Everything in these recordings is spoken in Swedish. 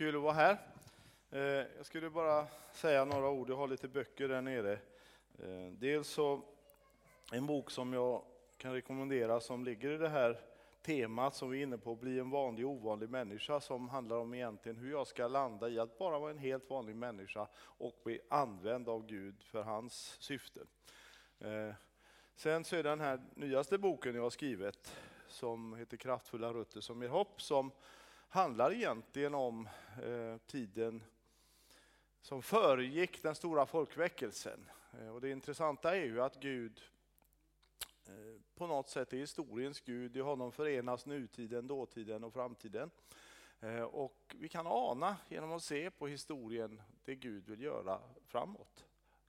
Kul att vara här. Eh, jag skulle bara säga några ord, jag har lite böcker där nere. Eh, dels så en bok som jag kan rekommendera som ligger i det här temat som vi är inne på, bli en vanlig ovanlig människa, som handlar om egentligen hur jag ska landa i att bara vara en helt vanlig människa och bli använd av Gud för hans syfte. Eh, sen så är den här nyaste boken jag har skrivit som heter Kraftfulla rötter som ger hopp, som handlar egentligen om eh, tiden som föregick den stora folkväckelsen. Eh, och det intressanta är ju att Gud eh, på något sätt är historiens Gud. I honom förenas nutiden, dåtiden och framtiden. Eh, och vi kan ana genom att se på historien det Gud vill göra framåt.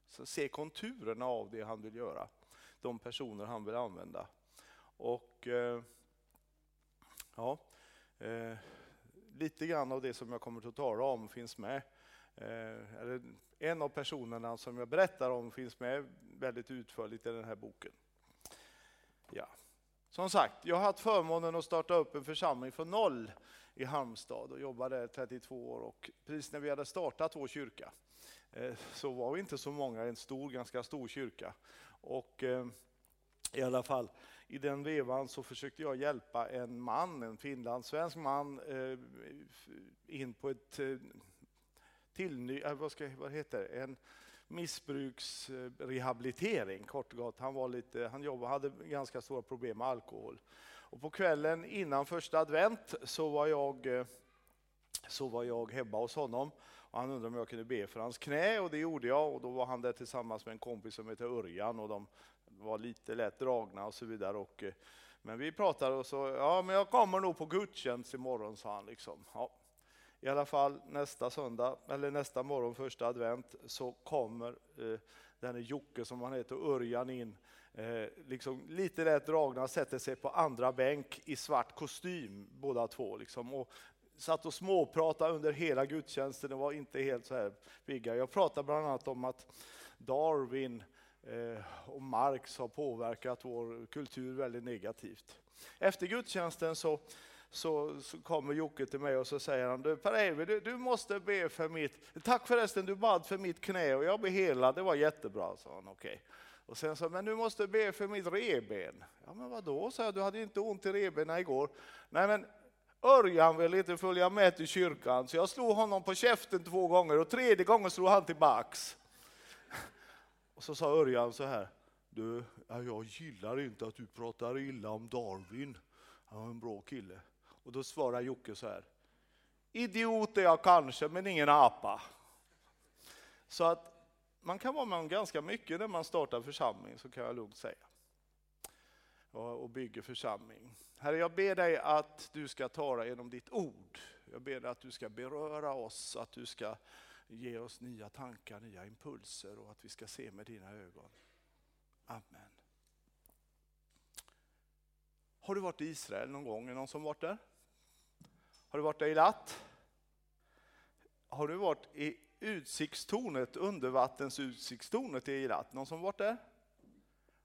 Så se konturerna av det han vill göra, de personer han vill använda. Och eh, ja, eh, lite grann av det som jag kommer att tala om finns med. Eh, en av personerna som jag berättar om finns med väldigt utförligt i den här boken. Ja. Som sagt, jag har haft förmånen att starta upp en församling från noll i Halmstad och jobbade där 32 år. Och precis när vi hade startat vår kyrka eh, så var vi inte så många, en stor, ganska stor kyrka. Och eh, i alla fall, i den vevan så försökte jag hjälpa en man, en finlandssvensk man, eh, in på ett eh, tillny, eh, vad, ska, vad heter det? en missbruksrehabilitering kort och gott. Han, var lite, han jobbade, hade ganska stora problem med alkohol. Och på kvällen innan första advent så var jag, så var jag hemma hos honom. Och han undrade om jag kunde be för hans knä och det gjorde jag. Och då var han där tillsammans med en kompis som heter Örjan och de var lite lätt dragna och så vidare. Och, eh, men vi pratade och så, ja men jag kommer nog på gudstjänst imorgon, sa han. Liksom. Ja. I alla fall nästa söndag, eller nästa morgon, första advent, så kommer eh, denne Jocke som han heter, Örjan in, eh, liksom lite lätt dragna, sätter sig på andra bänk i svart kostym båda två. Liksom, och satt och småpratade under hela gudstjänsten och var inte helt så här pigga. Jag pratade bland annat om att Darwin Eh, Eh, och Marx har påverkat vår kultur väldigt negativt. Efter gudstjänsten så, så, så kommer Jocke till mig och så säger han, du Per du, du måste be för mitt, tack förresten du bad för mitt knä och jag blev helad, det var jättebra, sa han. Okay. Och sen sa men du måste be för mitt reben. Ja men vadå, sa jag, du hade inte ont i rebenen igår. Nej men Örjan ville inte följa med till kyrkan så jag slog honom på käften två gånger och tredje gången slog han tillbaks. Och så sa Örjan så här, du, jag gillar inte att du pratar illa om Darwin. Han var en bra kille. Och då svarar Jocke så här, idiot är jag kanske, men ingen apa. Så att man kan vara med om ganska mycket när man startar församling, så kan jag lugnt säga. Och bygger församling. Herre, jag ber dig att du ska tala genom ditt ord. Jag ber dig att du ska beröra oss, att du ska Ge oss nya tankar, nya impulser och att vi ska se med dina ögon. Amen. Har du varit i Israel någon gång? Är det någon som varit där? Har du varit där i Latt? Har du varit i utsiktstornet, undervattensutsiktstornet i Eilat? Någon som varit där?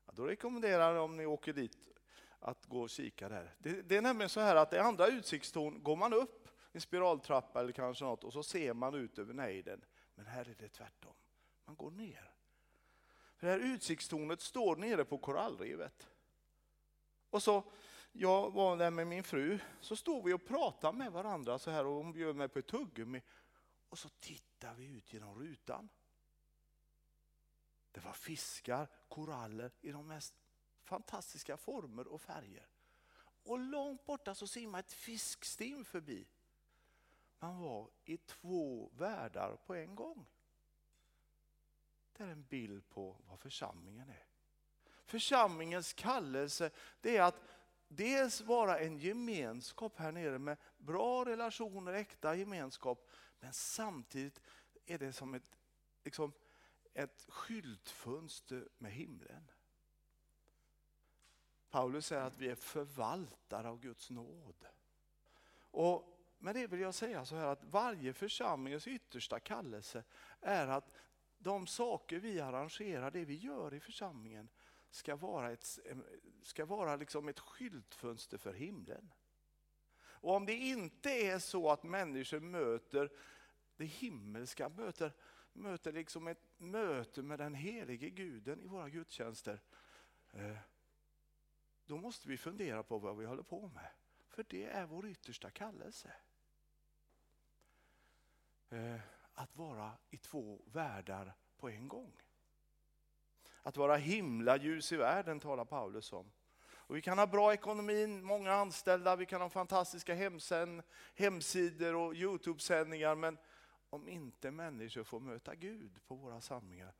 Ja, då rekommenderar jag om ni åker dit att gå och kika där. Det, det är nämligen så här att i andra utsiktstorn går man upp en spiraltrappa eller kanske något och så ser man ut över nejden. Men här är det tvärtom. Man går ner. För det här utsiktstornet står nere på korallrevet. Och så, jag var där med min fru, så stod vi och pratade med varandra så här och hon bjöd mig på ett tuggummi. Och så tittar vi ut genom rutan. Det var fiskar, koraller i de mest fantastiska former och färger. Och långt borta så simmade ett fiskstim förbi. Man var i två världar på en gång. Det är en bild på vad församlingen är. Församlingens kallelse det är att dels vara en gemenskap här nere med bra relationer, äkta gemenskap, men samtidigt är det som ett, liksom, ett skyltfönster med himlen. Paulus säger att vi är förvaltare av Guds nåd. Och med det vill jag säga så här att varje församlingens yttersta kallelse är att de saker vi arrangerar, det vi gör i församlingen, ska vara ett, ska vara liksom ett skyltfönster för himlen. Och om det inte är så att människor möter det himmelska, möter, möter liksom ett möte med den helige guden i våra gudstjänster, eh, då måste vi fundera på vad vi håller på med. För det är vår yttersta kallelse. Eh, att vara i två världar på en gång. Att vara himla ljus i världen talar Paulus om. Och vi kan ha bra ekonomi, många anställda, vi kan ha fantastiska hemsen, hemsidor och Youtube-sändningar. Men om inte människor får möta Gud på våra samlingar,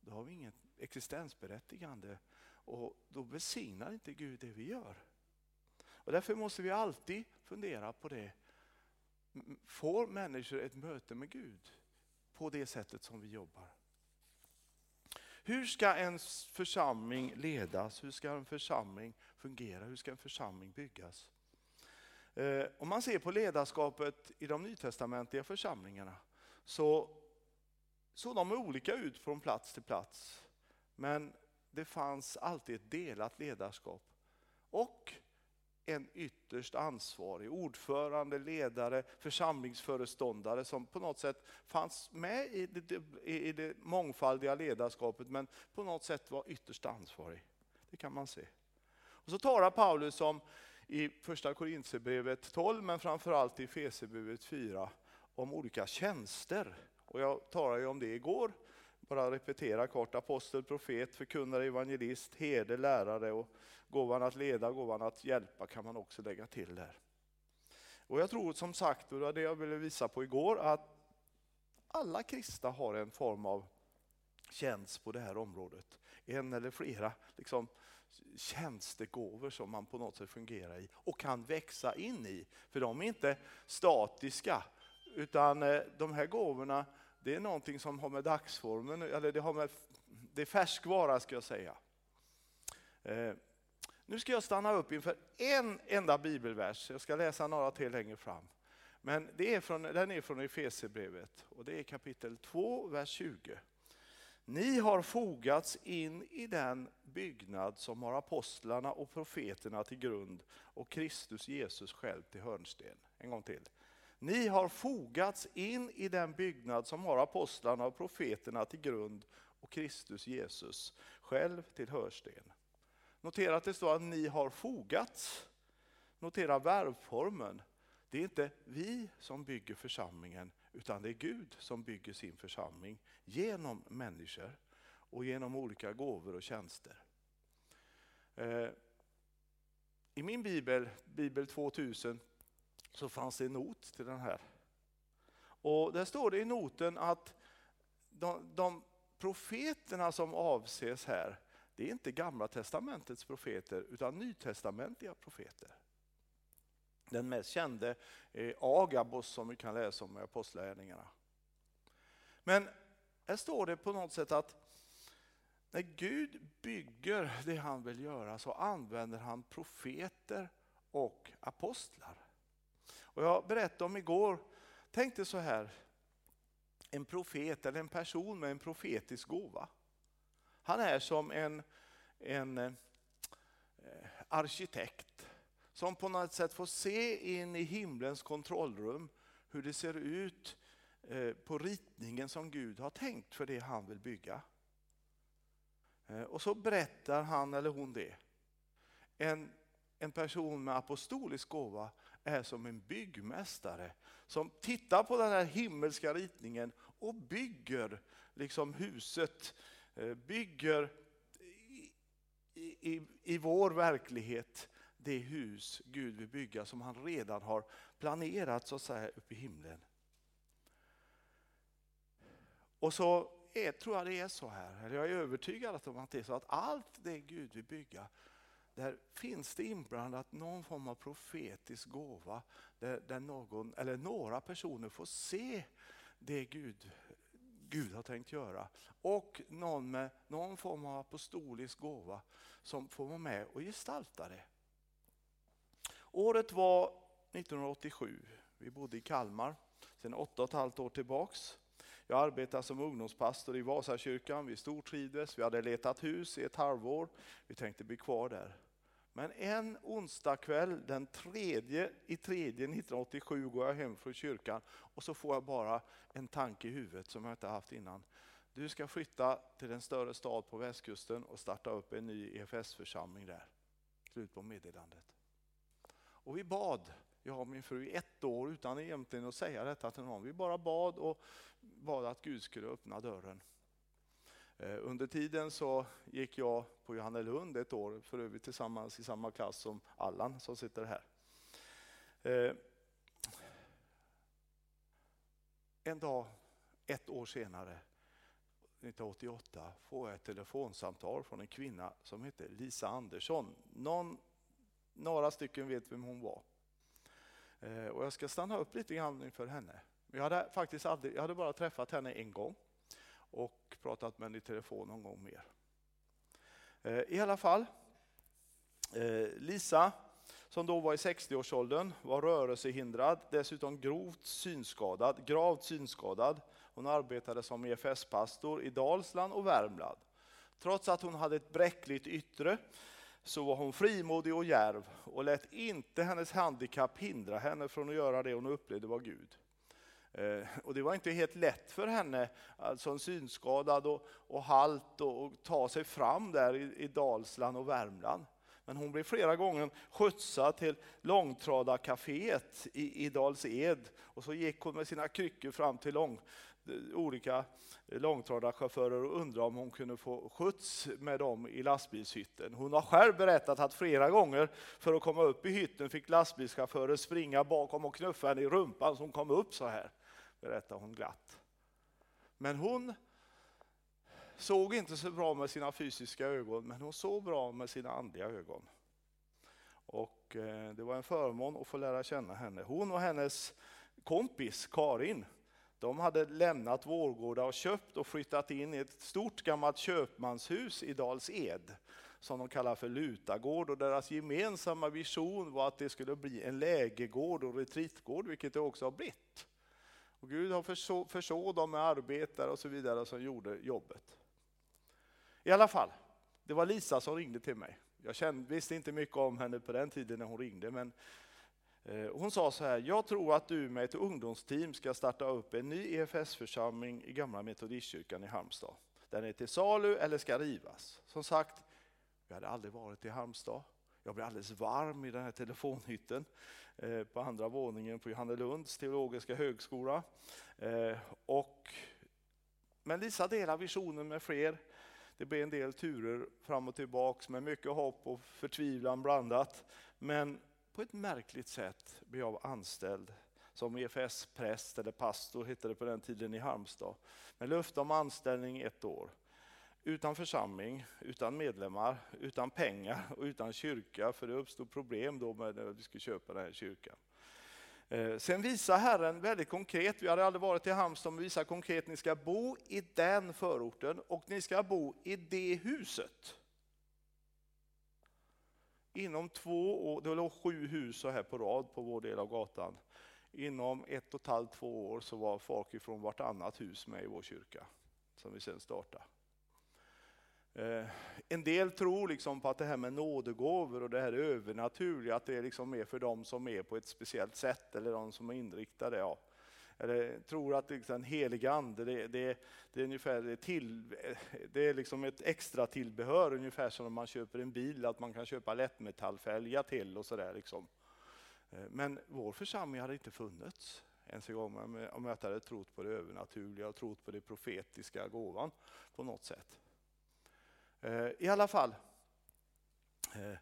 då har vi inget existensberättigande. Och då besignar inte Gud det vi gör. Och därför måste vi alltid fundera på det. Får människor ett möte med Gud på det sättet som vi jobbar? Hur ska en församling ledas? Hur ska en församling fungera? Hur ska en församling byggas? Eh, om man ser på ledarskapet i de nytestamentliga församlingarna så såg de olika ut från plats till plats. Men det fanns alltid ett delat ledarskap. Och en ytterst ansvarig ordförande, ledare, församlingsföreståndare som på något sätt fanns med i det, i det mångfaldiga ledarskapet men på något sätt var ytterst ansvarig. Det kan man se. Och så talar Paulus om i första Korintierbrevet 12 men framförallt i Fesebrevet 4 om olika tjänster. Och jag talade ju om det igår. Bara repetera kort. Apostel, profet, förkunnare, evangelist, herde, lärare och gåvan att leda, gåvan att hjälpa kan man också lägga till där. Och jag tror som sagt, och det var det jag ville visa på igår, att alla kristna har en form av tjänst på det här området. En eller flera liksom, tjänstegåvor som man på något sätt fungerar i och kan växa in i. För de är inte statiska, utan eh, de här gåvorna det är någonting som har med dagsformen, eller det har med, det är färskvara ska jag säga. Eh, nu ska jag stanna upp inför en enda bibelvers, jag ska läsa några till längre fram. Men det är från, den är från Efesierbrevet och det är kapitel 2, vers 20. Ni har fogats in i den byggnad som har apostlarna och profeterna till grund och Kristus Jesus själv till hörnsten. En gång till. Ni har fogats in i den byggnad som har apostlarna och profeterna till grund och Kristus Jesus själv till hörsten. Notera att det står att ni har fogats. Notera verbformen. Det är inte vi som bygger församlingen utan det är Gud som bygger sin församling genom människor och genom olika gåvor och tjänster. Eh, I min bibel, Bibel 2000, så fanns det en not till den här. Och där står det i noten att de, de profeterna som avses här, det är inte gamla testamentets profeter utan nytestamentliga profeter. Den mest kände är Agabos som vi kan läsa om i Apostlagärningarna. Men här står det på något sätt att när Gud bygger det han vill göra så använder han profeter och apostlar. Och jag berättade om igår, tänkte så här, en profet eller en person med en profetisk gåva. Han är som en, en eh, arkitekt som på något sätt får se in i himlens kontrollrum hur det ser ut eh, på ritningen som Gud har tänkt för det han vill bygga. Eh, och så berättar han eller hon det. En, en person med apostolisk gåva är som en byggmästare som tittar på den här himmelska ritningen och bygger liksom huset, eh, bygger i, i, i vår verklighet det hus Gud vill bygga som han redan har planerat så att säga uppe i himlen. Och så är, tror jag det är så här, eller jag är övertygad om att det är så att allt det Gud vill bygga där finns det inblandat någon form av profetisk gåva där, där någon eller några personer får se det Gud, Gud har tänkt göra. Och någon med någon form av apostolisk gåva som får vara med och gestalta det. Året var 1987. Vi bodde i Kalmar sedan åtta och ett halvt år tillbaks. Jag arbetade som ungdomspastor i Vasakyrkan. Vi stortrivdes. Vi hade letat hus i ett halvår. Vi tänkte bli kvar där. Men en onsdagkväll den tredje i tredje 1987 går jag hem från kyrkan och så får jag bara en tanke i huvudet som jag inte haft innan. Du ska flytta till en större stad på västkusten och starta upp en ny EFS-församling där. Slut på meddelandet. Och vi bad, jag och min fru, i ett år utan egentligen att säga detta till någon. Vi bara bad och bad att Gud skulle öppna dörren. Eh, under tiden så gick jag på Johannelund ett år, för övrigt tillsammans i samma klass som Allan som sitter här. Eh, en dag, ett år senare, 1988, får jag ett telefonsamtal från en kvinna som heter Lisa Andersson. Någon, några stycken vet vem hon var. Eh, och jag ska stanna upp lite grann inför henne. Jag hade faktiskt aldrig, jag hade bara träffat henne en gång och pratat med henne i telefon någon gång mer. Eh, I alla fall, eh, Lisa som då var i 60-årsåldern var rörelsehindrad, dessutom grovt synskadad, gravt synskadad. Hon arbetade som EFS-pastor i Dalsland och Värmland. Trots att hon hade ett bräckligt yttre så var hon frimodig och järv och lät inte hennes handikapp hindra henne från att göra det hon upplevde var Gud. Eh, och det var inte helt lätt för henne, alltså en synskadad och, och halt, och, och ta sig fram där i, i Dalsland och Värmland. Men hon blev flera gånger skjutsad till långtradarkaféet i, i Dals Ed och så gick hon med sina kryckor fram till lång, olika långtradarchaufförer och undrade om hon kunde få skjuts med dem i lastbilshytten. Hon har själv berättat att flera gånger för att komma upp i hytten fick lastbilschaufförer springa bakom och knuffa henne i rumpan så hon kom upp så här berättar hon glatt. Men hon såg inte så bra med sina fysiska ögon, men hon såg bra med sina andliga ögon. Och eh, det var en förmån att få lära känna henne. Hon och hennes kompis Karin, de hade lämnat Vårgårda och köpt och flyttat in i ett stort gammalt köpmanshus i Dals Ed som de kallar för Lutagård och deras gemensamma vision var att det skulle bli en lägergård och retreatgård, vilket det också har blivit. Och Gud har förså, dem med arbetare och så vidare som gjorde jobbet. I alla fall, det var Lisa som ringde till mig. Jag kände, visste inte mycket om henne på den tiden när hon ringde, men eh, hon sa så här, jag tror att du med ett ungdomsteam ska starta upp en ny EFS-församling i gamla metodistkyrkan i Halmstad. Den är till salu eller ska rivas. Som sagt, vi hade aldrig varit i Halmstad. Jag blev alldeles varm i den här telefonhytten. Eh, på andra våningen på Johannelunds teologiska högskola. Eh, och, men Lisa delar visionen med fler. Det blir en del turer fram och tillbaks med mycket hopp och förtvivlan blandat. Men på ett märkligt sätt blir jag anställd som EFS-präst eller pastor hette det på den tiden i Halmstad. Med löfte om anställning ett år utan församling, utan medlemmar, utan pengar och utan kyrka, för det uppstod problem då med när vi skulle köpa den här kyrkan. Eh, sen visar Herren väldigt konkret, vi hade aldrig varit i Halmstad, men visar konkret, ni ska bo i den förorten och ni ska bo i det huset. Inom två år, det låg sju hus så här på rad på vår del av gatan. Inom ett och ett halvt, två år så var folk ifrån vartannat hus med i vår kyrka, som vi sen startade. Eh, en del tror liksom på att det här med nådegåvor och det här övernaturliga, att det liksom är liksom mer för dem som är på ett speciellt sätt eller de som är inriktade. Ja. Eller tror att liksom en helig ande, det, det, det är ungefär till, det är liksom ett extra tillbehör, ungefär som om man köper en bil, att man kan köpa lättmetallfälgar till och sådär. Liksom. Eh, men vår församling hade inte funnits ens en gång om jag inte hade trott på det övernaturliga och trott på det profetiska gåvan på något sätt. Eh, I alla fall, eh,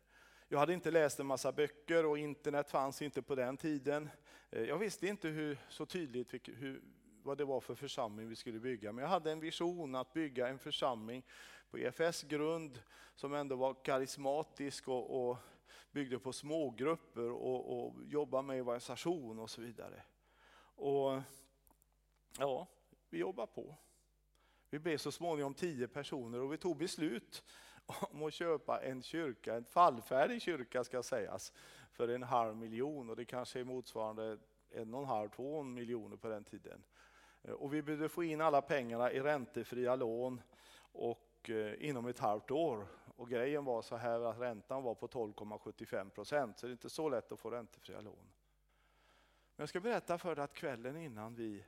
jag hade inte läst en massa böcker och internet fanns inte på den tiden. Eh, jag visste inte hur, så tydligt hur, vad det var för församling vi skulle bygga, men jag hade en vision att bygga en församling på EFS grund som ändå var karismatisk och, och byggde på smågrupper och, och jobba med evangelisation och så vidare. Och ja, vi jobbar på. Vi blev så småningom tio personer och vi tog beslut om att köpa en kyrka, en fallfärdig kyrka ska sägas, för en halv miljon och det kanske är motsvarande en och en halv, två miljoner på den tiden. Eh, och vi behövde få in alla pengarna i räntefria lån och eh, inom ett halvt år. Och grejen var så här att räntan var på 12,75 procent, så det är inte så lätt att få räntefria lån. Men jag ska berätta för dig att kvällen innan vi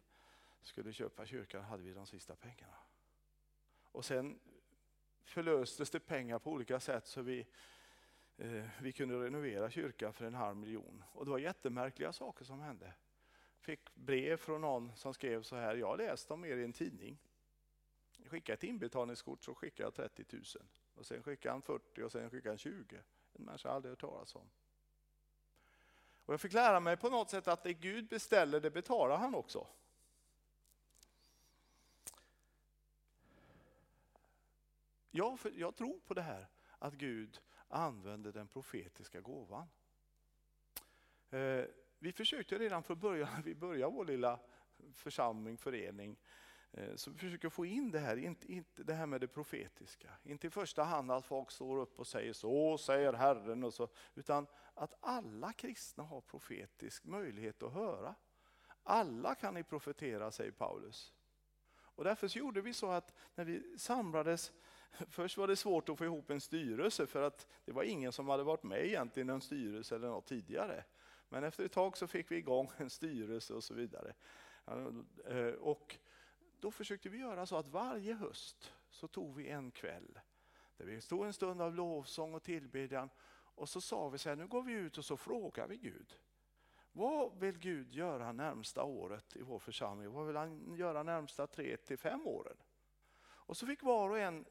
skulle köpa kyrkan hade vi de sista pengarna. Och sen förlöstes det pengar på olika sätt så vi, eh, vi kunde renovera kyrkan för en halv miljon. Och det var jättemärkliga saker som hände. Fick brev från någon som skrev så här, jag har läst om er i en tidning. Skicka ett inbetalningskort så skickar jag 30 000. Och sen skickar han 40 och sen skickar han 20. En människa jag aldrig hört talas om. Och jag fick lära mig på något sätt att det Gud beställer, det betalar han också. Jag, jag tror på det här att Gud använder den profetiska gåvan. Eh, vi försökte redan från början, när vi började vår lilla församling, förening, eh, så vi försöker få in det här, inte, inte det här med det profetiska. Inte i första hand att folk står upp och säger så säger Herren, och så, utan att alla kristna har profetisk möjlighet att höra. Alla kan ni profetera, säger Paulus. Och därför så gjorde vi så att när vi samlades, först var det svårt att få ihop en styrelse för att det var ingen som hade varit med egentligen i en styrelse eller något tidigare. Men efter ett tag så fick vi igång en styrelse och så vidare. Eh, och då försökte vi göra så att varje höst så tog vi en kväll där vi stod en stund av lovsång och tillbedjan och så sa vi så här, nu går vi ut och så frågar vi Gud. Vad vill Gud göra närmsta året i vår församling? Vad vill han göra närmsta tre till fem åren? Och så fick var och en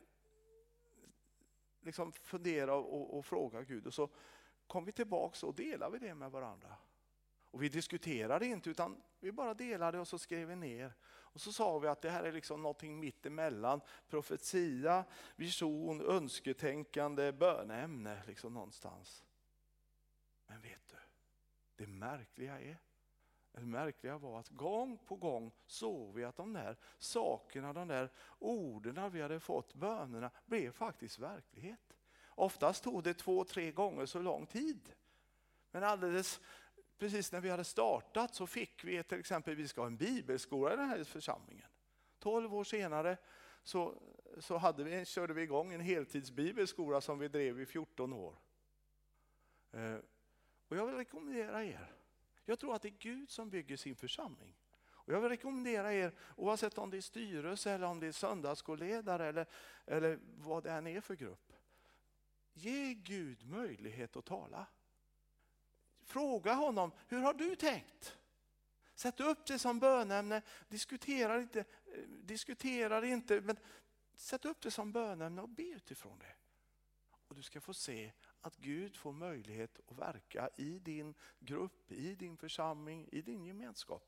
liksom fundera och, och fråga Gud. Och så kom vi tillbaka och delade det med varandra. Och vi diskuterade inte utan vi bara delade och så skrev vi ner. Och så sa vi att det här är liksom någonting mitt emellan profetia, vision, önsketänkande, böneämne liksom någonstans. Men vet du, det märkliga är, det märkliga var att gång på gång såg vi att de där sakerna, de där orden vi hade fått, bönerna, blev faktiskt verklighet. Oftast tog det två, tre gånger så lång tid. Men alldeles precis när vi hade startat så fick vi till exempel, vi ska ha en bibelskola i den här församlingen. Tolv år senare så, så hade vi, körde vi igång en heltidsbibelskola som vi drev i 14 år. Eh, och jag vill rekommendera er, jag tror att det är Gud som bygger sin församling. Och jag vill rekommendera er, oavsett om det är styrelse eller om det är söndagsskolledare eller, eller vad det än är för grupp. Ge Gud möjlighet att tala. Fråga honom, hur har du tänkt? Sätt upp det som bönämne, diskutera inte, eh, diskutera inte, men sätt upp det som bönämne och be utifrån det. Och du ska få se att Gud får möjlighet att verka i din grupp, i din församling, i din gemenskap.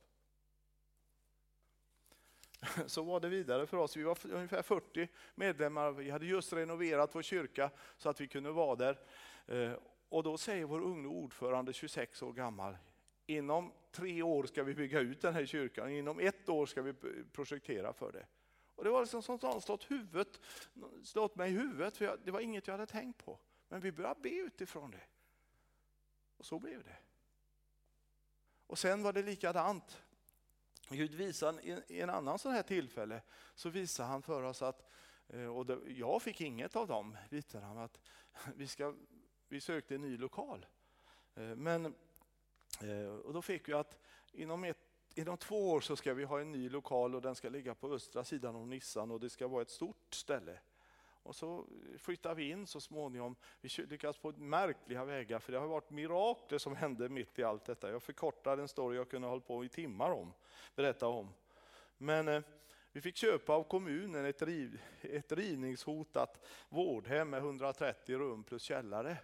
Så var det vidare för oss. Vi var ungefär 40 medlemmar. Vi hade just renoverat vår kyrka så att vi kunde vara där. Eh, och då säger vår unge ordförande, 26 år gammal, inom tre år ska vi bygga ut den här kyrkan, inom ett år ska vi projektera för det. Och det var liksom som att slått, huvudet, slått mig i huvudet, för jag, det var inget jag hade tänkt på. Men vi började be utifrån det. Och så blev det. Och sen var det likadant. Gud visade i en annan sån här tillfälle, så visade han för oss att, eh, och det, jag fick inget av dem, visade han att vi, ska, vi sökte en ny lokal. Eh, men, eh, och då fick vi att inom, ett, inom två år så ska vi ha en ny lokal och den ska ligga på östra sidan om Nissan och det ska vara ett stort ställe. Och så flyttade vi in så småningom. Vi lyckades på märkliga vägar, för det har varit mirakler som hände mitt i allt detta. Jag förkortar en story jag kunde hålla på i timmar om, berätta om. Men eh, vi fick köpa av kommunen ett, riv, ett rivningshotat vårdhem med 130 rum plus källare,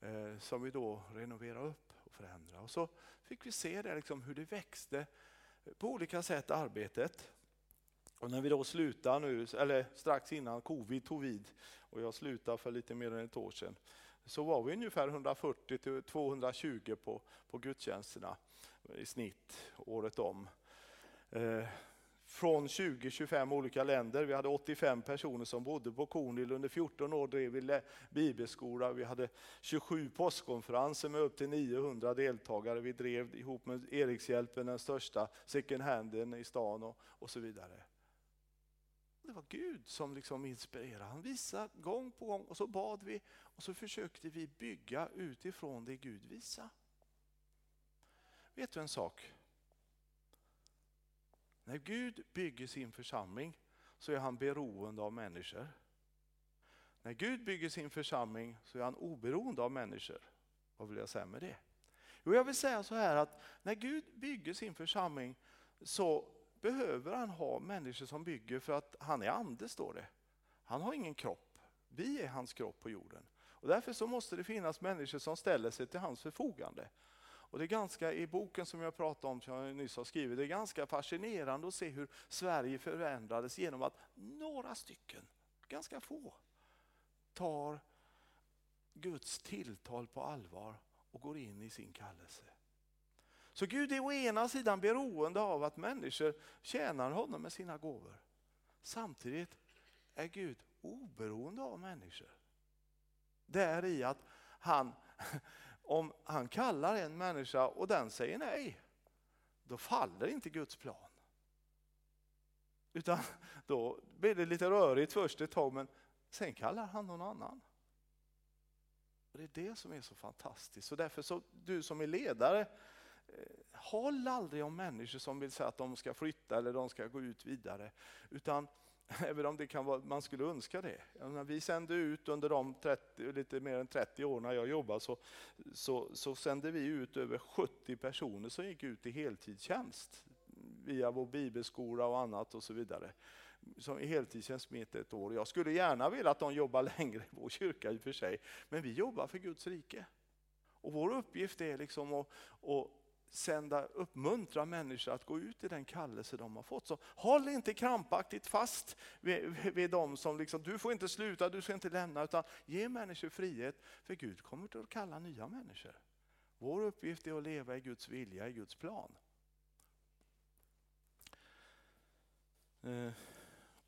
eh, som vi då renoverade upp och förändrade. Och så fick vi se det, liksom, hur det växte på olika sätt, arbetet. Och när vi då slutade nu, eller strax innan covid tog vid och jag slutade för lite mer än ett år sedan, så var vi ungefär 140 till 220 på, på gudstjänsterna i snitt året om. Eh, från 20-25 olika länder. Vi hade 85 personer som bodde på Kornhill. Under 14 år drev vi bibelskola. Vi hade 27 postkonferenser med upp till 900 deltagare. Vi drev ihop med Erikshjälpen den största second handen i stan och, och så vidare. Det var Gud som liksom inspirerade. Han visade gång på gång och så bad vi och så försökte vi bygga utifrån det Gud visade. Vet du en sak? När Gud bygger sin församling så är han beroende av människor. När Gud bygger sin församling så är han oberoende av människor. Vad vill jag säga med det? Jo, jag vill säga så här att när Gud bygger sin församling så behöver han ha människor som bygger för att han är ande, står det. Han har ingen kropp. Vi är hans kropp på jorden. Och därför så måste det finnas människor som ställer sig till hans förfogande. Och det är ganska, I boken som jag pratade om, som jag nyss har skrivit, det är ganska fascinerande att se hur Sverige förändrades genom att några stycken, ganska få, tar Guds tilltal på allvar och går in i sin kallelse. Så Gud är å ena sidan beroende av att människor tjänar honom med sina gåvor. Samtidigt är Gud oberoende av människor. Där i att han, om han kallar en människa och den säger nej, då faller inte Guds plan. Utan då blir det lite rörigt först ett tag, men sen kallar han någon annan. Och Det är det som är så fantastiskt. Så därför, så, du som är ledare, håll aldrig om människor som vill säga att de ska flytta eller de ska gå ut vidare. Utan Även om det kan vara, man skulle önska det. När vi sände ut under de 30, lite mer än 30 år när jag jobbade så, så, så sände vi ut över 70 personer som gick ut i heltidstjänst via vår bibelskola och annat och så vidare. Som i heltidstjänst mitt ett år. Jag skulle gärna vilja att de jobbar längre i vår kyrka i och för sig. Men vi jobbar för Guds rike. Och vår uppgift är liksom att, att sända, uppmuntra människor att gå ut i den kallelse de har fått. Så håll inte krampaktigt fast vid, vid dem som liksom, du får inte sluta, du ska inte lämna, utan ge människor frihet. För Gud kommer att kalla nya människor. Vår uppgift är att leva i Guds vilja, i Guds plan. Eh,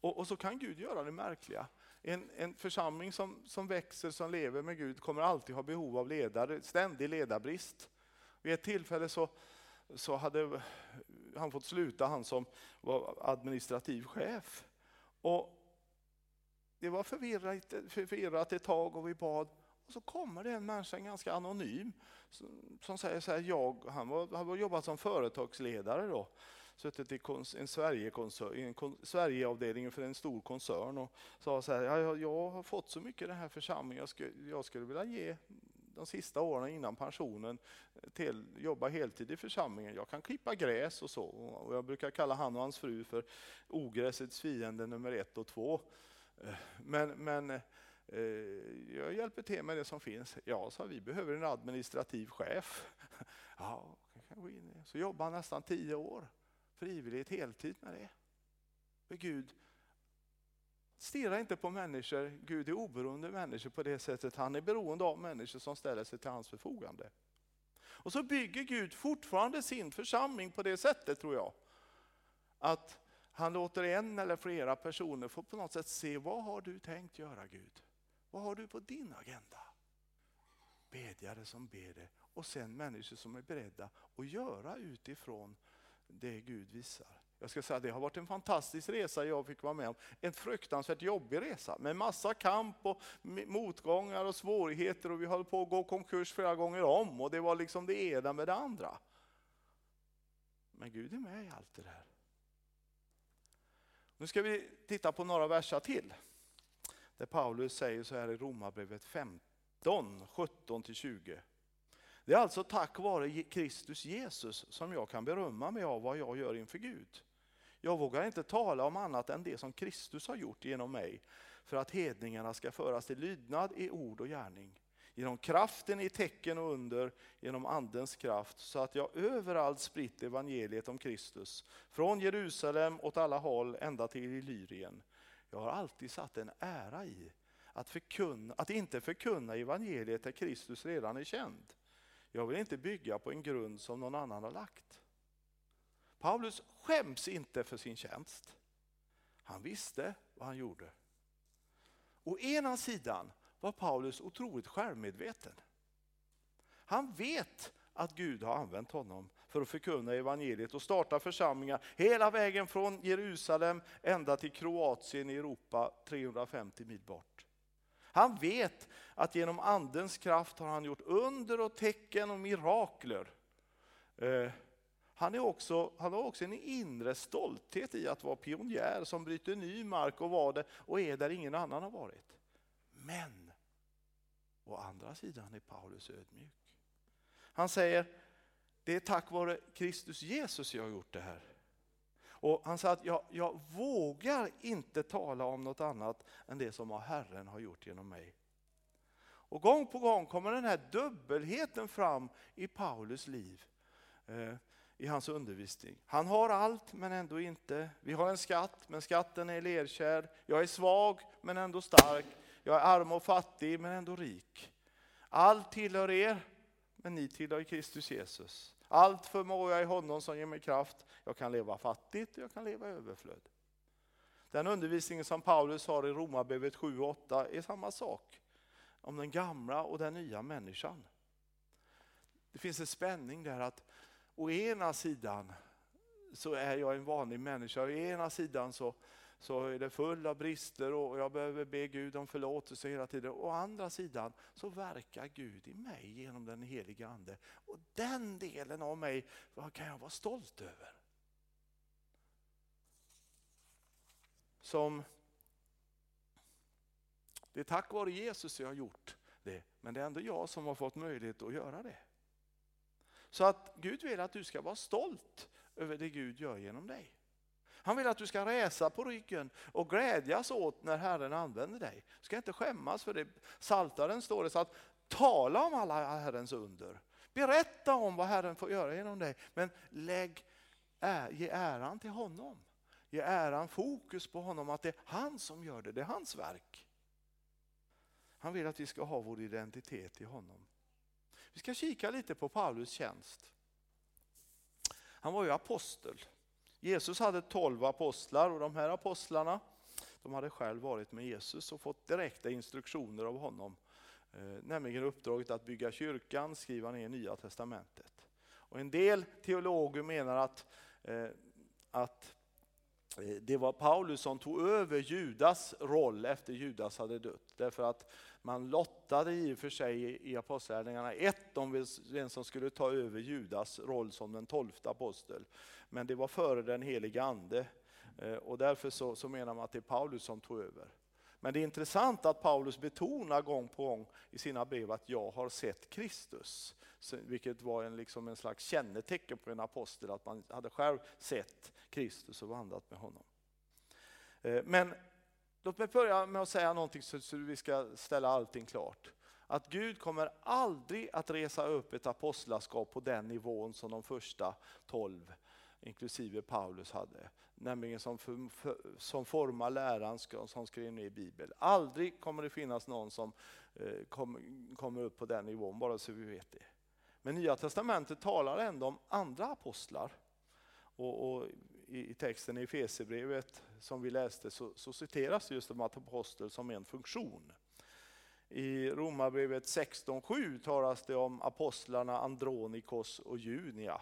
och, och, så kan Gud göra det märkliga. En, en församling som, som växer, som lever med Gud, kommer alltid ha behov av ledare, ständig ledarbrist. Vid ett tillfälle så, så hade han fått sluta, han som var administrativ chef. Och det var förvirrat, förvirrat ett tag och vi bad. Och så kommer det en människa, en ganska anonym, som, som säger så här, jag, han var, han var jobbat som företagsledare då, suttit i en, en Sverigeavdelning för en stor koncern och sa så här, jag, jag har fått så mycket i den här församlingen, jag skulle, jag skulle vilja ge de sista åren innan pensionen till jobba heltid i församlingen. Jag kan klippa gräs och så. Och jag brukar kalla han och hans fru för ogräsets fiende nummer ett och två. Eh, men, men eh, jag hjälper till med det som finns. Ja, sa vi behöver en administrativ chef. Ja, kan gå in. Så jobbar han nästan tio år frivilligt heltid med det. För Gud Stirra inte på människor, Gud är oberoende människor på det sättet. Han är beroende av människor som ställer sig till hans förfogande. Och så bygger Gud fortfarande sin församling på det sättet tror jag. Att han låter en eller flera personer få på något sätt se vad har du tänkt göra Gud? Vad har du på din agenda? Bedjare som ber det och sen människor som är beredda att göra utifrån det Gud visar. Jag ska säga det har varit en fantastisk resa jag fick vara med om. En fruktansvärt jobbig resa med massa kamp och motgångar och svårigheter och vi höll på att gå konkurs flera gånger om och det var liksom det ena med det andra. Men Gud är med i allt det där. Nu ska vi titta på några verser till. Där Paulus säger så här i Romarbrevet 15, 17-20. Det är alltså tack vare Kristus Jesus som jag kan berömma mig av vad jag gör inför Gud. Jag vågar inte tala om annat än det som Kristus har gjort genom mig för att hedningarna ska föras till lydnad i ord och gärning. Genom kraften i tecken och under, genom andens kraft, så att jag överallt spritt evangeliet om Kristus, från Jerusalem åt alla håll ända till Illyrien. Jag har alltid satt en ära i att, förkunna, att inte förkunna evangeliet där Kristus redan är känd. Jag vill inte bygga på en grund som någon annan har lagt. Paulus skäms inte för sin tjänst. Han visste vad han gjorde. Å ena sidan var Paulus otroligt självmedveten. Han vet att Gud har använt honom, för att förkunna evangeliet och starta församlingar hela vägen från Jerusalem ända till Kroatien i Europa 350 mil bort. Han vet att genom andens kraft har han gjort under och tecken och mirakler. Eh, han, är också, han har också en inre stolthet i att vara pionjär som bryter ny mark och var det och är där ingen annan har varit. Men å andra sidan är Paulus ödmjuk. Han säger, det är tack vare Kristus Jesus jag har gjort det här. Och han sa att jag, jag vågar inte tala om något annat än det som Herren har gjort genom mig. Och gång på gång kommer den här dubbelheten fram i Paulus liv. Eh, i hans undervisning. Han har allt men ändå inte. Vi har en skatt men skatten är lerkärr. Jag är svag men ändå stark. Jag är arm och fattig men ändå rik. Allt tillhör er men ni tillhör Kristus Jesus. Allt förmår jag i honom som ger mig kraft. Jag kan leva fattigt och jag kan leva i överflöd. Den undervisningen som Paulus har i Romarbrevet 7 och 8 är samma sak. Om den gamla och den nya människan. Det finns en spänning där att å ena sidan så är jag en vanlig människa, å ena sidan så, så är det full av brister och jag behöver be Gud om förlåtelse hela tiden. Å andra sidan så verkar Gud i mig genom den heliga Ande. Och den delen av mig kan jag vara stolt över. Som det är tack vare Jesus jag har gjort det, men det är ändå jag som har fått möjlighet att göra det. Så att Gud vill att du ska vara stolt över det Gud gör genom dig. Han vill att du ska resa på ryggen och glädjas åt när Herren använder dig. Du ska inte skämmas för det. Saltaren står det så att tala om alla Herrens under. Berätta om vad Herren får göra genom dig. Men lägg, ge äran till honom. Ge äran fokus på honom, att det är han som gör det, det är hans verk. Han vill att vi ska ha vår identitet i honom. Vi ska kika lite på Paulus tjänst. Han var ju apostel. Jesus hade tolv apostlar och de här apostlarna de hade själv varit med Jesus och fått direkta instruktioner av honom. Eh, nämligen uppdraget att bygga kyrkan, skriva ner Nya Testamentet. Och en del teologer menar att, eh, att eh, det var Paulus som tog över Judas roll efter Judas hade dött. Därför att man lottade i och för sig i Apostlagärningarna 1 om vem som skulle ta över Judas roll som den tolfte apostel. Men det var före den heliga ande eh, och därför så, så menar man att det är Paulus som tog över. Men det är intressant att Paulus betonar gång på gång i sina brev att jag har sett Kristus. Vilket var en, liksom en slags kännetecken på en apostel, att man hade själv sett Kristus och vandrat med honom. Eh, men Låt mig börja med att säga någonting så vi ska ställa allting klart. Att Gud kommer aldrig att resa upp ett apostlaskap på den nivån som de första tolv, inklusive Paulus, hade. Nämligen som, för, för, som formar läran som skrev ner i Bibeln. Aldrig kommer det finnas någon som eh, kom, kommer upp på den nivån, bara så vi vet det. Men Nya Testamentet talar ändå om andra apostlar. Och, och i, texten i Efesierbrevet som vi läste så, så citeras just om apostel som en funktion. I Romarbrevet 16.7 talas det om apostlarna Andronikos och Junia.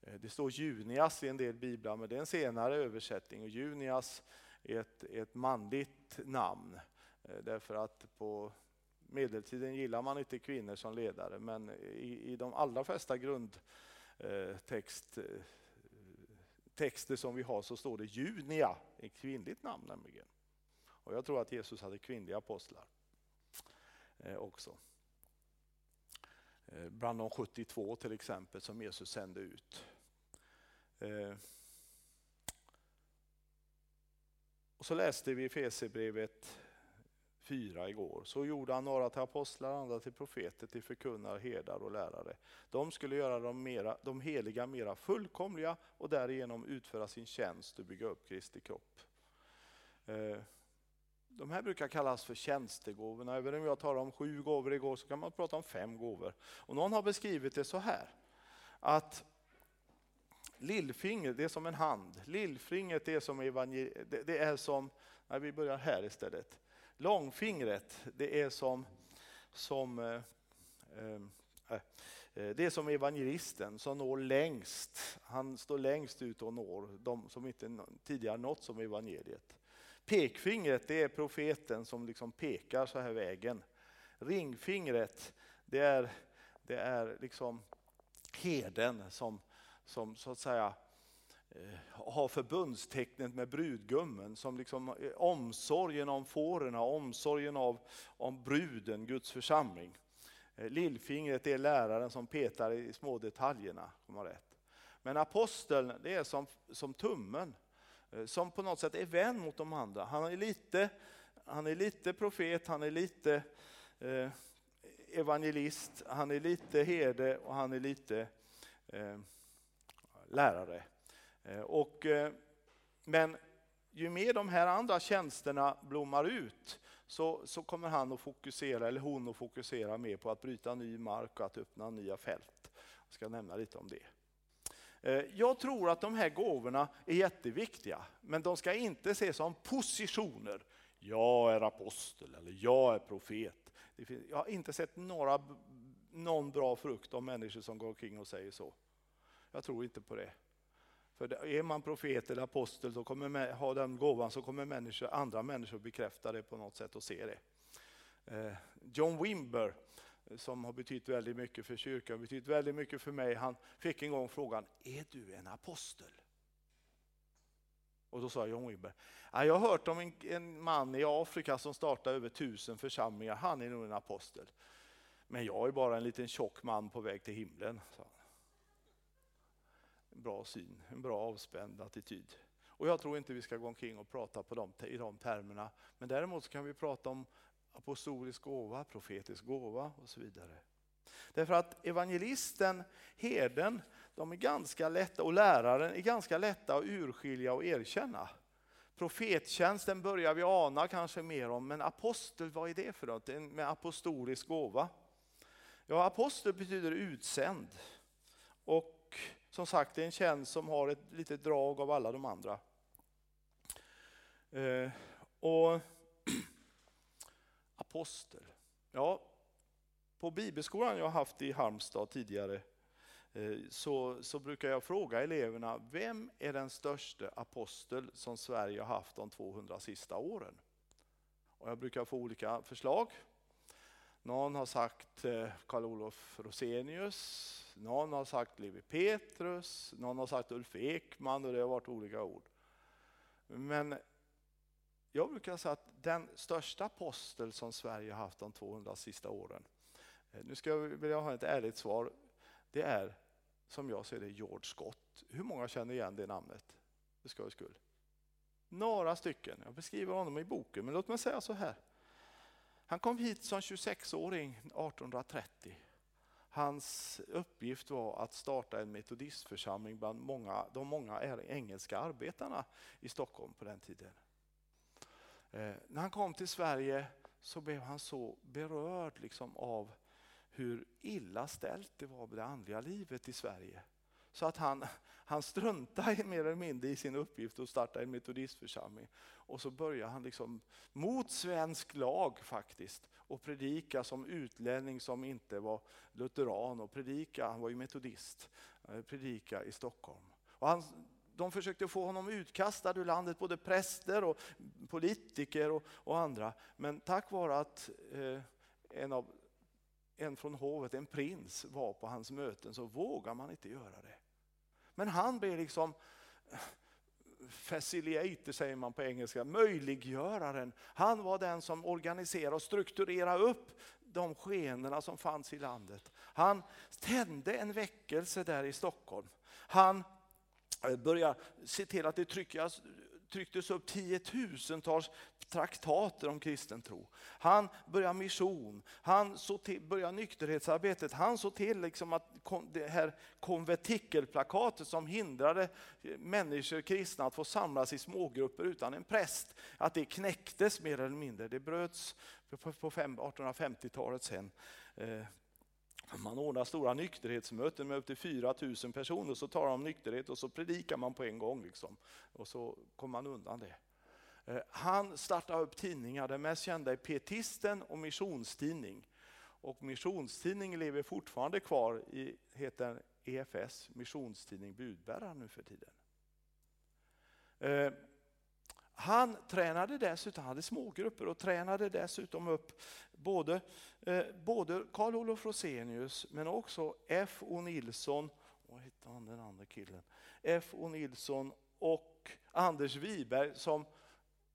Eh, det står Junias i en del biblar, men det är en senare översättning. Och Junias är ett, ett manligt namn, eh, därför att på medeltiden gillar man inte kvinnor som ledare, men i, i de allra flesta grundtext eh, texter som vi har så står det Junia, ett kvinnligt namn nämligen. Och jag tror att Jesus hade kvinnliga apostlar eh, också. Eh, bland de 72 till exempel som Jesus sände ut. Eh, och så läste vi Fesebrevet fyra igår. Så gjorde han några till apostlar, andra till profeter, till förkunnare, herdar och lärare. De skulle göra de, mera, de heliga mera fullkomliga och därigenom utföra sin tjänst och bygga upp Kristi kropp. Eh, de här brukar kallas för tjänstegåvorna. Även om jag talade om sju gåvor igår så kan man prata om fem gåvor. Och någon har beskrivit det så här. Att lillfingret är som en hand. Lillfingret är som evangel... det är som, nej, vi börjar här istället. Långfingret, det är som, som eh, eh, eh, det är som evangelisten som når längst. Han står längst ut och når de som inte tidigare nått som evangeliet. Pekfingret det är profeten som liksom pekar så här vägen. Ringfingret det är, det är liksom herden som, som så att säga Eh, har förbundstecknet med brudgummen, som liksom eh, omsorgen om fåren, omsorgen av, om bruden, Guds församling. Eh, lillfingret är läraren som petar i små detaljerna. rätt. Men aposteln det är som, som tummen, som på något sätt är vän mot de andra. Han är lite, han är lite profet, han är lite eh, evangelist, han är lite herde och han är lite eh, lärare. Eh, och, eh, men ju mer de här andra tjänsterna blommar ut så, så kommer han att fokusera, eller hon att fokusera mer på att bryta ny mark och att öppna nya fält. Jag ska nämna lite om det. Eh, jag tror att de här gåvorna är jätteviktiga, men de ska inte ses som positioner. Jag är apostel eller jag är profet. Jag har inte sett några, någon bra frukt av människor som går omkring och säger så. Jag tror inte på det. För är man profet eller apostel så kommer ha den gåvan så kommer människor, andra människor bekräfta det på något sätt och se det. Eh, John Wimber som har betytt väldigt mycket för kyrkan, betytt väldigt mycket för mig. Han fick en gång frågan, är du en apostel? Och då sa John Wimber, jag har hört om en, en, man i Afrika som startade över tusen församlingar, han är nog en apostel. Men jag är bara en liten tjock man på väg till himlen. sa han bra syn, en bra avspänd attityd. Och jag tror inte vi ska gå omkring och prata på dem, i de termerna. Men däremot kan vi prata om apostolisk gåva, profetisk gåva och så vidare. Därför att evangelisten, herden, de är ganska lätta, och läraren är ganska lätta att urskilja och erkänna. Profettjänsten börjar vi ana kanske mer om, men apostel, vad är det för något? Med apostolisk gåva. Ja, apostel betyder utsänd. Och som sagt, det är en tjänst som har ett litet drag av alla de andra. Eh, och Apostel. Ja, på bibelskolan jag haft i Halmstad tidigare eh, så, så brukar jag fråga eleverna, vem är den största apostel som Sverige har haft de 200 sista åren? Och jag brukar få olika förslag. Någon har sagt eh, Karl-Olof Rosenius, någon har sagt Levi Petrus, någon har sagt Ulf Ekman och det har varit olika ord. Men jag brukar säga att den största apostel som Sverige har haft de 200 sista åren, eh, nu ska jag, vill jag ha ett ärligt svar, det är som jag ser det George Scott. Hur många känner igen det namnet? Det ska skull. Några stycken, jag beskriver honom i boken, men låt mig säga så här. Han kom hit som 26-åring 1830. Hans uppgift var att starta en metodistförsamling bland många, de många engelska arbetarna i Stockholm på den tiden. Eh, när han kom till Sverige så blev han så berörd liksom av hur illa ställt det var med det andliga livet i Sverige. Så att han, han struntade mer eller mindre i sin uppgift att starta en metodistförsamling. Och så började han liksom mot svensk lag faktiskt och predika som utlänning som inte var lutheran och predika, han var ju metodist, eh, predika i Stockholm. Och han de försökte få honom utkastad ur landet, både präster och politiker och, och andra. Men tack vare att eh, en, av, en från hovet, en prins, var på hans möten så vågar man inte göra det. Men han blev liksom eh, facilitator säger man på engelska, möjliggöraren. Han var den som organiserade och strukturerade upp de skenorna som fanns i landet. Han tände en väckelse där i Stockholm. Han eh, började se till att det tryckas, trycktes upp tiotusentals traktater om kristen tro. Han började mission, han såg till, började nykterhetsarbetet, han såg till liksom att det här konventikelplakatet som hindrade människor, kristna, att få samlas i smågrupper utan en präst, att det knäcktes mer eller mindre. Det bröts på 1850-talet sen. Eh, man ordnar stora nykterhetsmöten med upp till 4 000 personer, så talar de om nykterhet och så predikar man på en gång. Liksom. Och så kommer man undan det. Eh, han startade upp tidningar, den mest kända är Pietisten och Missionstidning. Och missionstidningen lever fortfarande kvar, i, heter EFS, missionstidning Budbäraren nu för tiden. Eh, han tränade dessutom, hade smågrupper och tränade dessutom upp både, eh, både Carl Olof Rosenius men också F. O. Nilsson, vad hette han den andra killen? F. O. Nilsson och Anders Wiberg som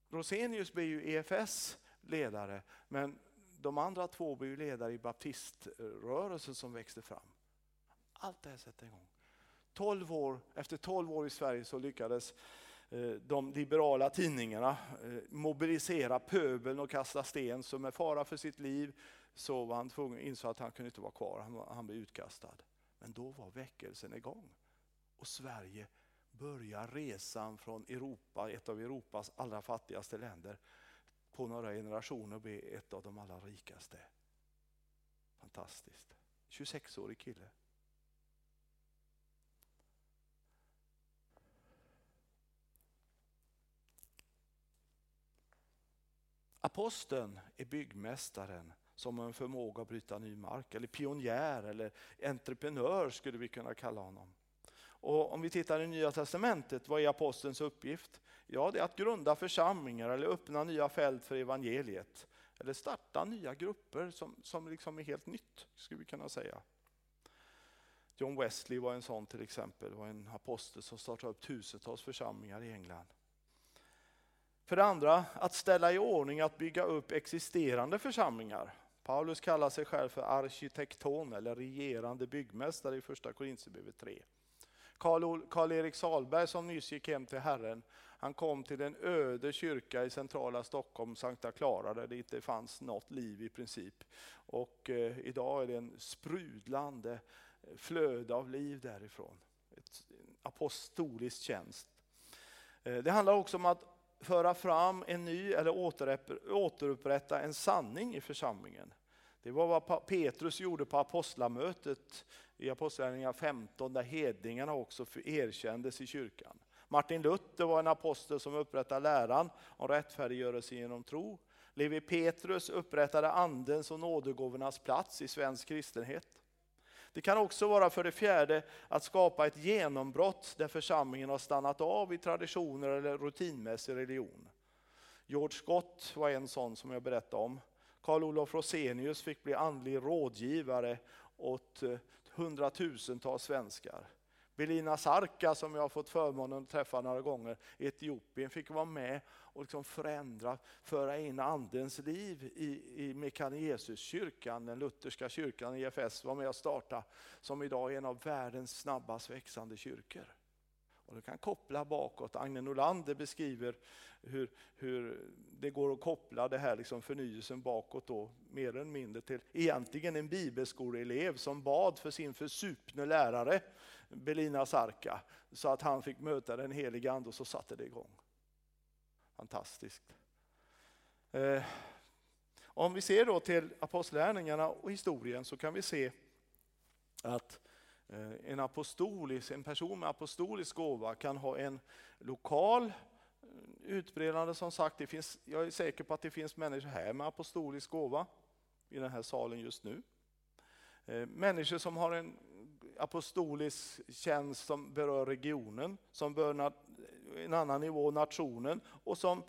Rosenius blev ju EFS ledare men de andra två blev ledare i baptiströrelsen som växte fram. Allt det här sätter igång. 12 år, efter 12 år i Sverige så lyckades eh, de liberala tidningarna eh, mobilisera pöbeln och kasta sten. Så med fara för sitt liv så var han tvungen, insåg att han kunde inte vara kvar, han, han blev utkastad. Men då var väckelsen igång. Och Sverige börjar resan från Europa, ett av Europas allra fattigaste länder, på några generationer bli ett av de allra rikaste. Fantastiskt. 26-årig kille. Aposteln är byggmästaren som har en förmåga att bryta ny mark, eller pionjär eller entreprenör skulle vi kunna kalla honom. Och om vi tittar i Nya Testamentet, vad är apostelns uppgift? Ja, det är att grunda församlingar eller öppna nya fält för evangeliet. Eller starta nya grupper som, som liksom är helt nytt, skulle vi kunna säga. John Wesley var en sån till exempel, var en apostel som startade upp tusentals församlingar i England. För det andra, att ställa i ordning att bygga upp existerande församlingar. Paulus kallar sig själv för arkitekton eller regerande byggmästare i första Korinthierbrevet 3. Karl-Erik Salberg som nyss gick hem till Herren, han kom till en öde kyrka i centrala Stockholm, Sankta Clara, där det inte fanns något liv i princip. Och eh, idag är det en sprudlande eh, flöde av liv därifrån. Ett apostolisk tjänst. Eh, det handlar också om att föra fram en ny eller återupprätta en sanning i församlingen. Det var vad Petrus gjorde på apostlamötet i Apostlagärningarna 15 där hedningarna också erkändes i kyrkan. Martin Luther var en apostel som upprättade läran om rättfärdiggörelse genom tro. Levi Petrus upprättade andens och nådegåvornas plats i svensk kristenhet. Det kan också vara för det fjärde att skapa ett genombrott där församlingen har stannat av i traditioner eller rutinmässig religion. George Scott var en sån som jag berättade om. Karl Olof Rosenius fick bli andlig rådgivare åt eh, hundratusentals svenskar. Belina Sarka som jag har fått förmånen att träffa några gånger i Etiopien fick vara med och liksom förändra, föra in andens liv i, i Mekane Jesus-kyrkan, den lutherska kyrkan i EFS var med och starta som idag är en av världens snabbast växande kyrkor. Och du kan koppla bakåt. Agne Nolander beskriver hur, hur det går att koppla det här liksom förnyelsen bakåt då, mer eller mindre till egentligen en bibelskoleelev som bad för sin försupne lärare Belina Sarka så att han fick möta den heliga ande och så satte det igång. Fantastiskt. Eh, om vi ser då till apostlärningarna och historien så kan vi se att Eh, en apostolisk, en person med apostolisk gåva kan ha en lokal eh, utbredande som sagt. Det finns, jag är säker på att det finns människor här med apostolisk gåva i den här salen just nu. Eh, människor som har en apostolisk tjänst som berör regionen, som berör en annan nivå nationen och som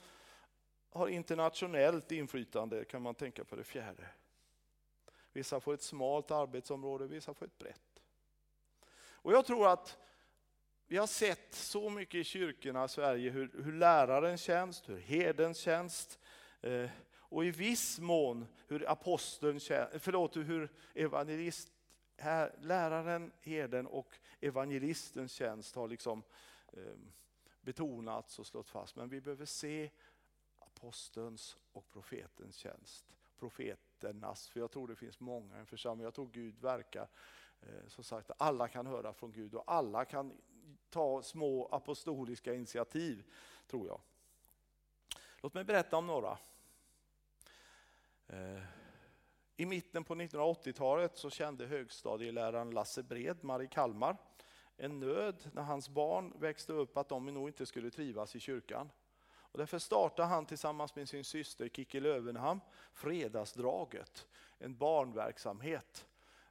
har internationellt inflytande kan man tänka på det fjärde. Vissa får ett smalt arbetsområde, vissa får ett brett. Och jag tror att vi har sett så mycket i kyrkorna i Sverige hur, hur lärarens tjänst, hur herdens tjänst eh, och i viss mån hur aposteln förlåt, hur evangelist, här, läraren, herden och evangelistens tjänst har liksom eh, betonats och slått fast. Men vi behöver se apostelns och profetens tjänst. Profeternas, för jag tror det finns många i en församling. Jag tror Gud verkar, eh, som sagt, alla kan höra från Gud och alla kan ta små apostoliska initiativ, tror jag. Låt mig berätta om några. Eh, i mitten på 1980-talet så kände högstadieläraren Lasse Bredmar i Kalmar en nöd när hans barn växte upp att de nog inte skulle trivas i kyrkan. Och därför startade han tillsammans med sin syster Kikki Lövenham Fredagsdraget, en barnverksamhet.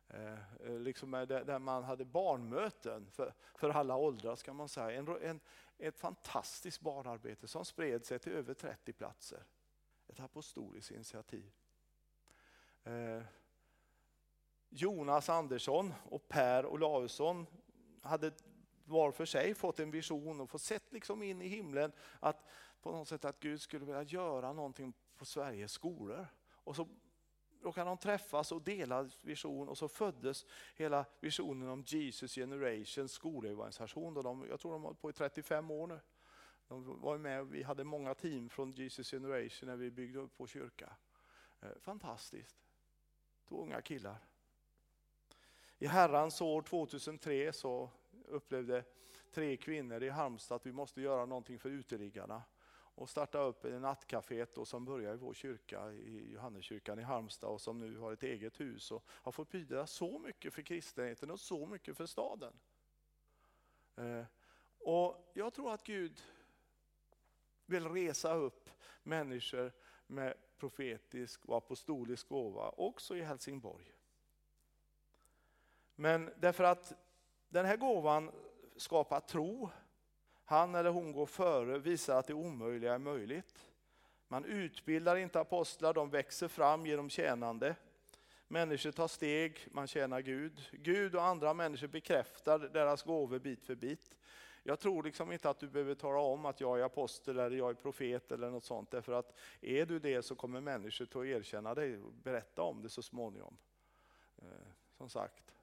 Eh, eh, liksom där man hade barnmöten för, för alla åldrar ska man säga. En, en, ett fantastiskt barnarbete som spred sig till över 30 platser. Ett apostoliskt initiativ. Eh, Jonas Andersson och Per Olausson hade var för sig fått en vision och fått sett liksom in i himlen att på något sätt att Gud skulle vilja göra någonting på Sveriges skolor. Och så råkade de träffas och dela vision och så föddes hela visionen om Jesus Generation skolorganisation. De, jag tror de har hållit på i 35 år nu. De var med, vi hade många team från Jesus Generation när vi byggde upp vår kyrka. Eh, fantastiskt. Två unga killar. I Herrans år 2003 så upplevde tre kvinnor i Halmstad att vi måste göra någonting för uteliggarna och starta upp nattcaféet då, som börjar i vår kyrka, i Johanneskyrkan i Halmstad och som nu har ett eget hus och har fått betyda så mycket för kristenheten och så mycket för staden. Eh, och Jag tror att Gud vill resa upp människor med profetisk och apostolisk gåva också i Helsingborg. Men därför att den här gåvan skapar tro. Han eller hon går före, visar att det omöjliga är möjligt. Man utbildar inte apostlar, de växer fram genom tjänande. Människor tar steg, man tjänar Gud. Gud och andra människor bekräftar deras gåvor bit för bit. Jag tror liksom inte att du behöver tala om att jag är apostel eller jag är profet eller något sånt. Därför att är du det så kommer människor att erkänna dig och berätta om det så småningom. Eh, som sagt.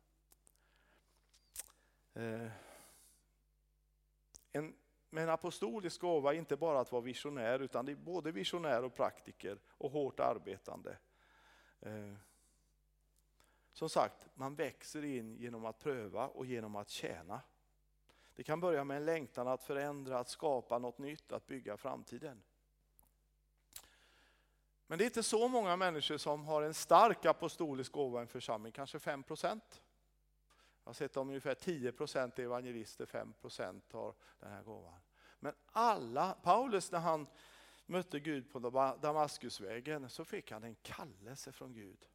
Eh, en, med en apostolisk gåva är inte bara att vara visionär utan det är både visionär och praktiker och hårt arbetande. Eh, som sagt, man växer in genom att pröva och genom att tjäna. Det kan börja med en längtan att förändra, att skapa något nytt, att bygga framtiden. Men det är inte så många människor som har en stark apostolisk gåva i en församling, kanske 5 procent. Jag har sett om ungefär 10 procent är evangelister, 5 procent har den här gåvan. Men alla, Paulus när han mötte Gud på Damaskusvägen så fick han en kallelse från Gud.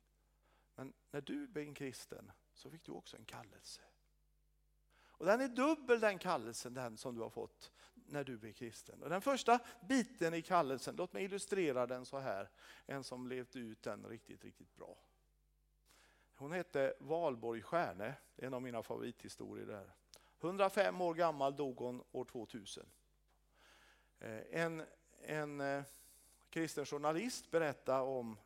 Men när du blev en kristen så fick du också en kallelse. Och den är dubbel den kallelsen den som du har fått när du blev kristen. Och den första biten i kallelsen, låt mig illustrera den så här. En som levt ut den riktigt, riktigt bra. Hon hette Valborg Stjärne, en av mina favorithistorier där. 105 år gammal dog hon år 2000. Eh, en, en eh, kristen journalist berättade om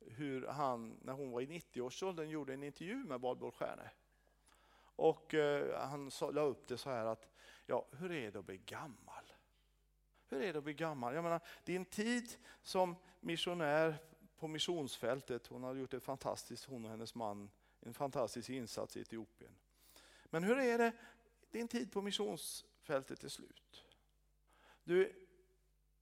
hur han, när hon var i 90-årsåldern, gjorde en intervju med Valborg Stjärne. Och eh, han la upp det så här att, ja, hur är det att bli gammal? Hur är det att bli gammal? Jag menar, din tid som missionär på missionsfältet. Hon har gjort ett fantastiskt, hon och hennes man, en fantastisk insats i Etiopien. Men hur är det, din tid på missionsfältet är slut. Du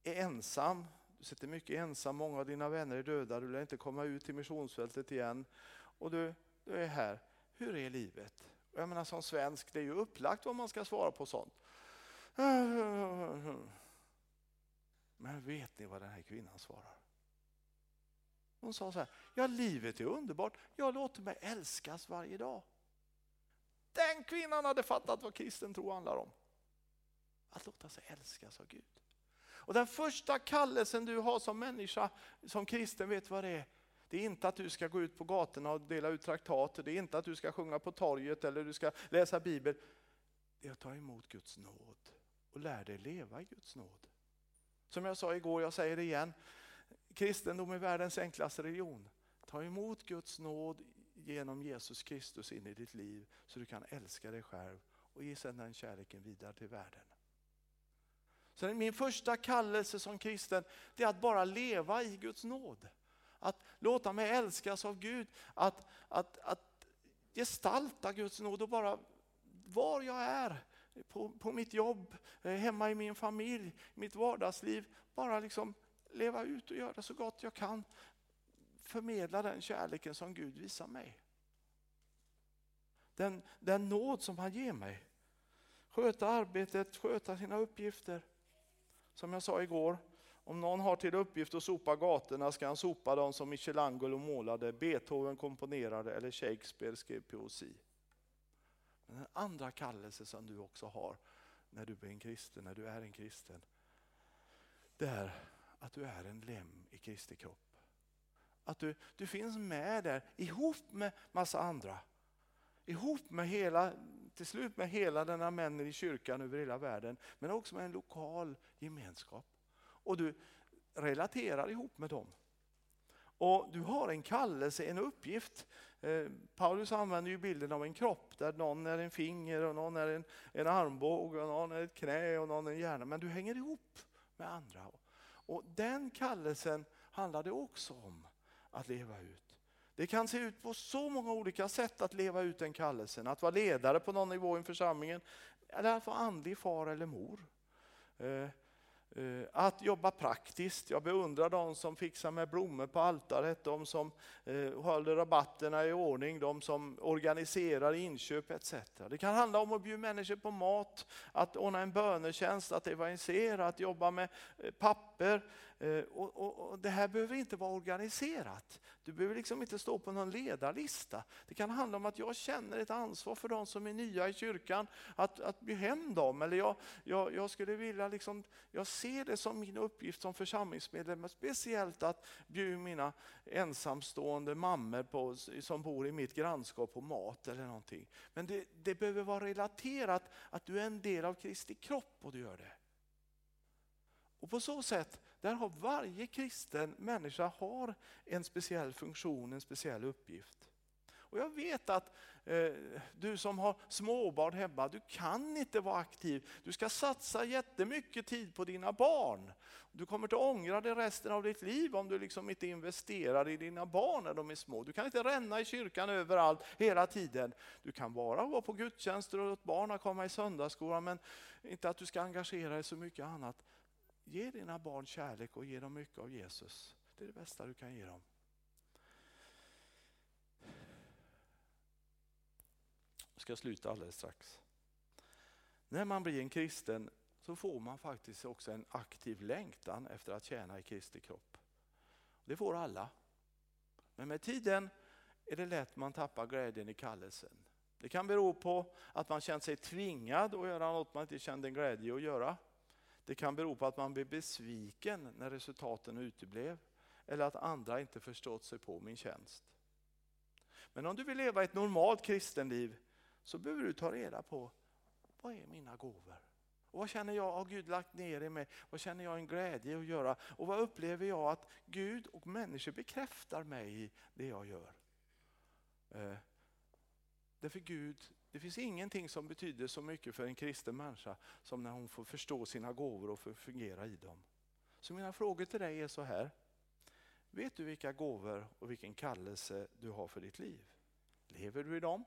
är ensam, du sitter mycket ensam, många av dina vänner är döda, du lär inte komma ut till missionsfältet igen. Och du, du är här. Hur är livet? Jag menar som svensk, det är ju upplagt vad man ska svara på sånt. Men vet ni vad den här kvinnan svarar? Hon sa så här, ja livet är underbart, jag låter mig älskas varje dag. Den kvinnan hade fattat vad kristen tro handlar om. Att låta sig älskas av Gud. Och den första kallelsen du har som människa, som kristen, vet vad det är? Det är inte att du ska gå ut på gatorna och dela ut traktater, det är inte att du ska sjunga på torget eller du ska läsa Bibeln. Det är att ta emot Guds nåd och lära dig leva i Guds nåd. Som jag sa igår, jag säger det igen, Kristendom är världens enklaste religion. Ta emot Guds nåd genom Jesus Kristus in i ditt liv så du kan älska dig själv och ge sedan den kärleken vidare till världen. Så min första kallelse som kristen det är att bara leva i Guds nåd. Att låta mig älskas av Gud, att, att, att gestalta Guds nåd och bara var jag är, på, på mitt jobb, eh, hemma i min familj, i mitt vardagsliv, bara liksom leva ut och göra så gott jag kan. Förmedla den kärleken som Gud visar mig. Den, den nåd som han ger mig. Sköta arbetet, sköta sina uppgifter. Som jag sa igår, Om någon har till uppgift att sopa gatorna ska han sopa dem som Michelangelo målade, Beethoven komponerade eller Shakespeare skrev poesi. Men den andra kallelse som du också har när du är en kristen, när du är en kristen, det är att du är en lem i Kristi kropp. Att du, du finns med där ihop med massa andra. Ihop med hela, till slut med hela denna männen i kyrkan över hela världen, men också med en lokal gemenskap. Och du relaterar ihop med dem. Och Du har en kallelse, en uppgift. Eh, Paulus använder ju bilden av en kropp där någon är en finger, och någon är en, en armbåge, och någon är ett knä och någon är en hjärna. Men du hänger ihop med andra. Och Den kallelsen handlar det också om att leva ut. Det kan se ut på så många olika sätt att leva ut den kallelsen. Att vara ledare på någon nivå i församlingen, eller att vara andlig far eller mor. Eh, Eh, att jobba praktiskt. Jag beundrar de som fixar med blommor på altaret, de som eh, håller rabatterna i ordning, de som organiserar inköp etc. Det kan handla om att bjuda människor på mat, att ordna en bönetjänst, att evangelisera, att jobba med eh, papper papper. Eh, och, och, och, det här behöver inte vara organiserat. Du behöver liksom inte stå på någon ledarlista. Det kan handla om att jag känner ett ansvar för de som är nya i kyrkan, att, att bjuda hem dem. Eller jag, jag, jag skulle vilja liksom, jag ser det som min uppgift som församlingsmedlem, speciellt att bjuda mina ensamstående mammor på, som bor i mitt grannskap på mat eller någonting. Men det, det behöver vara relaterat att du är en del av Kristi kropp och du gör det. Och på så sätt, där har varje kristen människa har en speciell funktion, en speciell uppgift. Och jag vet att eh, du som har småbarn hemma, du kan inte vara aktiv. Du ska satsa jättemycket tid på dina barn. Du kommer att ångra dig resten av ditt liv om du liksom inte investerar i dina barn när de är små. Du kan inte ränna i kyrkan överallt hela tiden. Du kan bara vara på gudstjänster och låta barnen komma i söndagsskolan, men inte att du ska engagera dig så mycket annat. Ge dina barn kärlek och ge dem mycket av Jesus. Det är det bästa du kan ge dem. Jag ska sluta alldeles strax. När man blir en kristen så får man faktiskt också en aktiv längtan efter att tjäna i Kristi kropp. Det får alla. Men med tiden är det lätt man tappar glädjen i kallelsen. Det kan bero på att man känt sig tvingad att göra något man inte kände en glädje att göra. Det kan bero på att man blir besviken när resultaten uteblev eller att andra inte förstått sig på min tjänst. Men om du vill leva ett normalt kristenliv så behöver du ta reda på vad är mina gåvor? Och vad känner jag har Gud lagt ner i mig? Vad känner jag en glädje att göra? Och vad upplever jag att Gud och människor bekräftar mig i det jag gör? Eh, därför Gud, det finns ingenting som betyder så mycket för en kristen människa som när hon får förstå sina gåvor och får fungera i dem. Så mina frågor till dig är så här. Vet du vilka gåvor och vilken kallelse du har för ditt liv? Lever du i dem?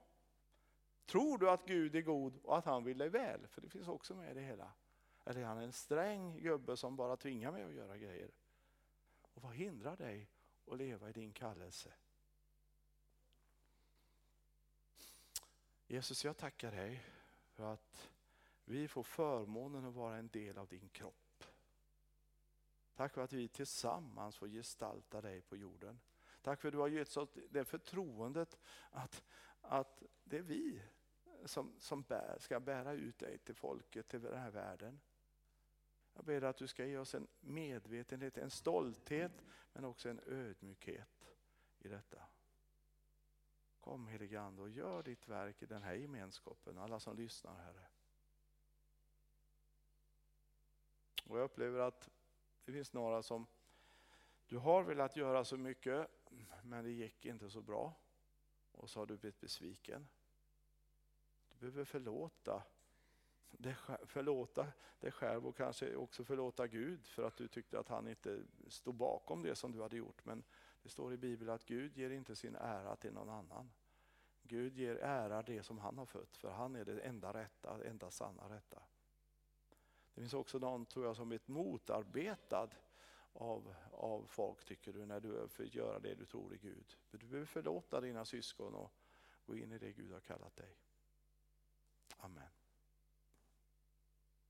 Tror du att Gud är god och att han vill dig väl? För det finns också med i det hela. Eller är han en sträng gubbe som bara tvingar mig att göra grejer? Och vad hindrar dig att leva i din kallelse? Jesus, jag tackar dig för att vi får förmånen att vara en del av din kropp. Tack för att vi tillsammans får gestalta dig på jorden. Tack för att du har gett oss det förtroendet att, att det är vi som, som bär, ska bära ut dig till folket, till den här världen. Jag ber att du ska ge oss en medvetenhet, en stolthet men också en ödmjukhet i detta. Kom helige Ande och gör ditt verk i den här gemenskapen, alla som lyssnar Herre. Och jag upplever att det finns några som du har velat göra så mycket men det gick inte så bra och så har du blivit besviken Du behöver förlåta dig, förlåta dig själv och kanske också förlåta Gud för att du tyckte att han inte stod bakom det som du hade gjort. Men det står i Bibeln att Gud ger inte sin ära till någon annan. Gud ger ära det som han har fött, för han är det enda rätta, det enda sanna rätta. Det finns också någon tror jag som blivit motarbetad av, av folk tycker du när du får göra det du tror i Gud. du behöver förlåta dina syskon och gå in i det Gud har kallat dig. Amen.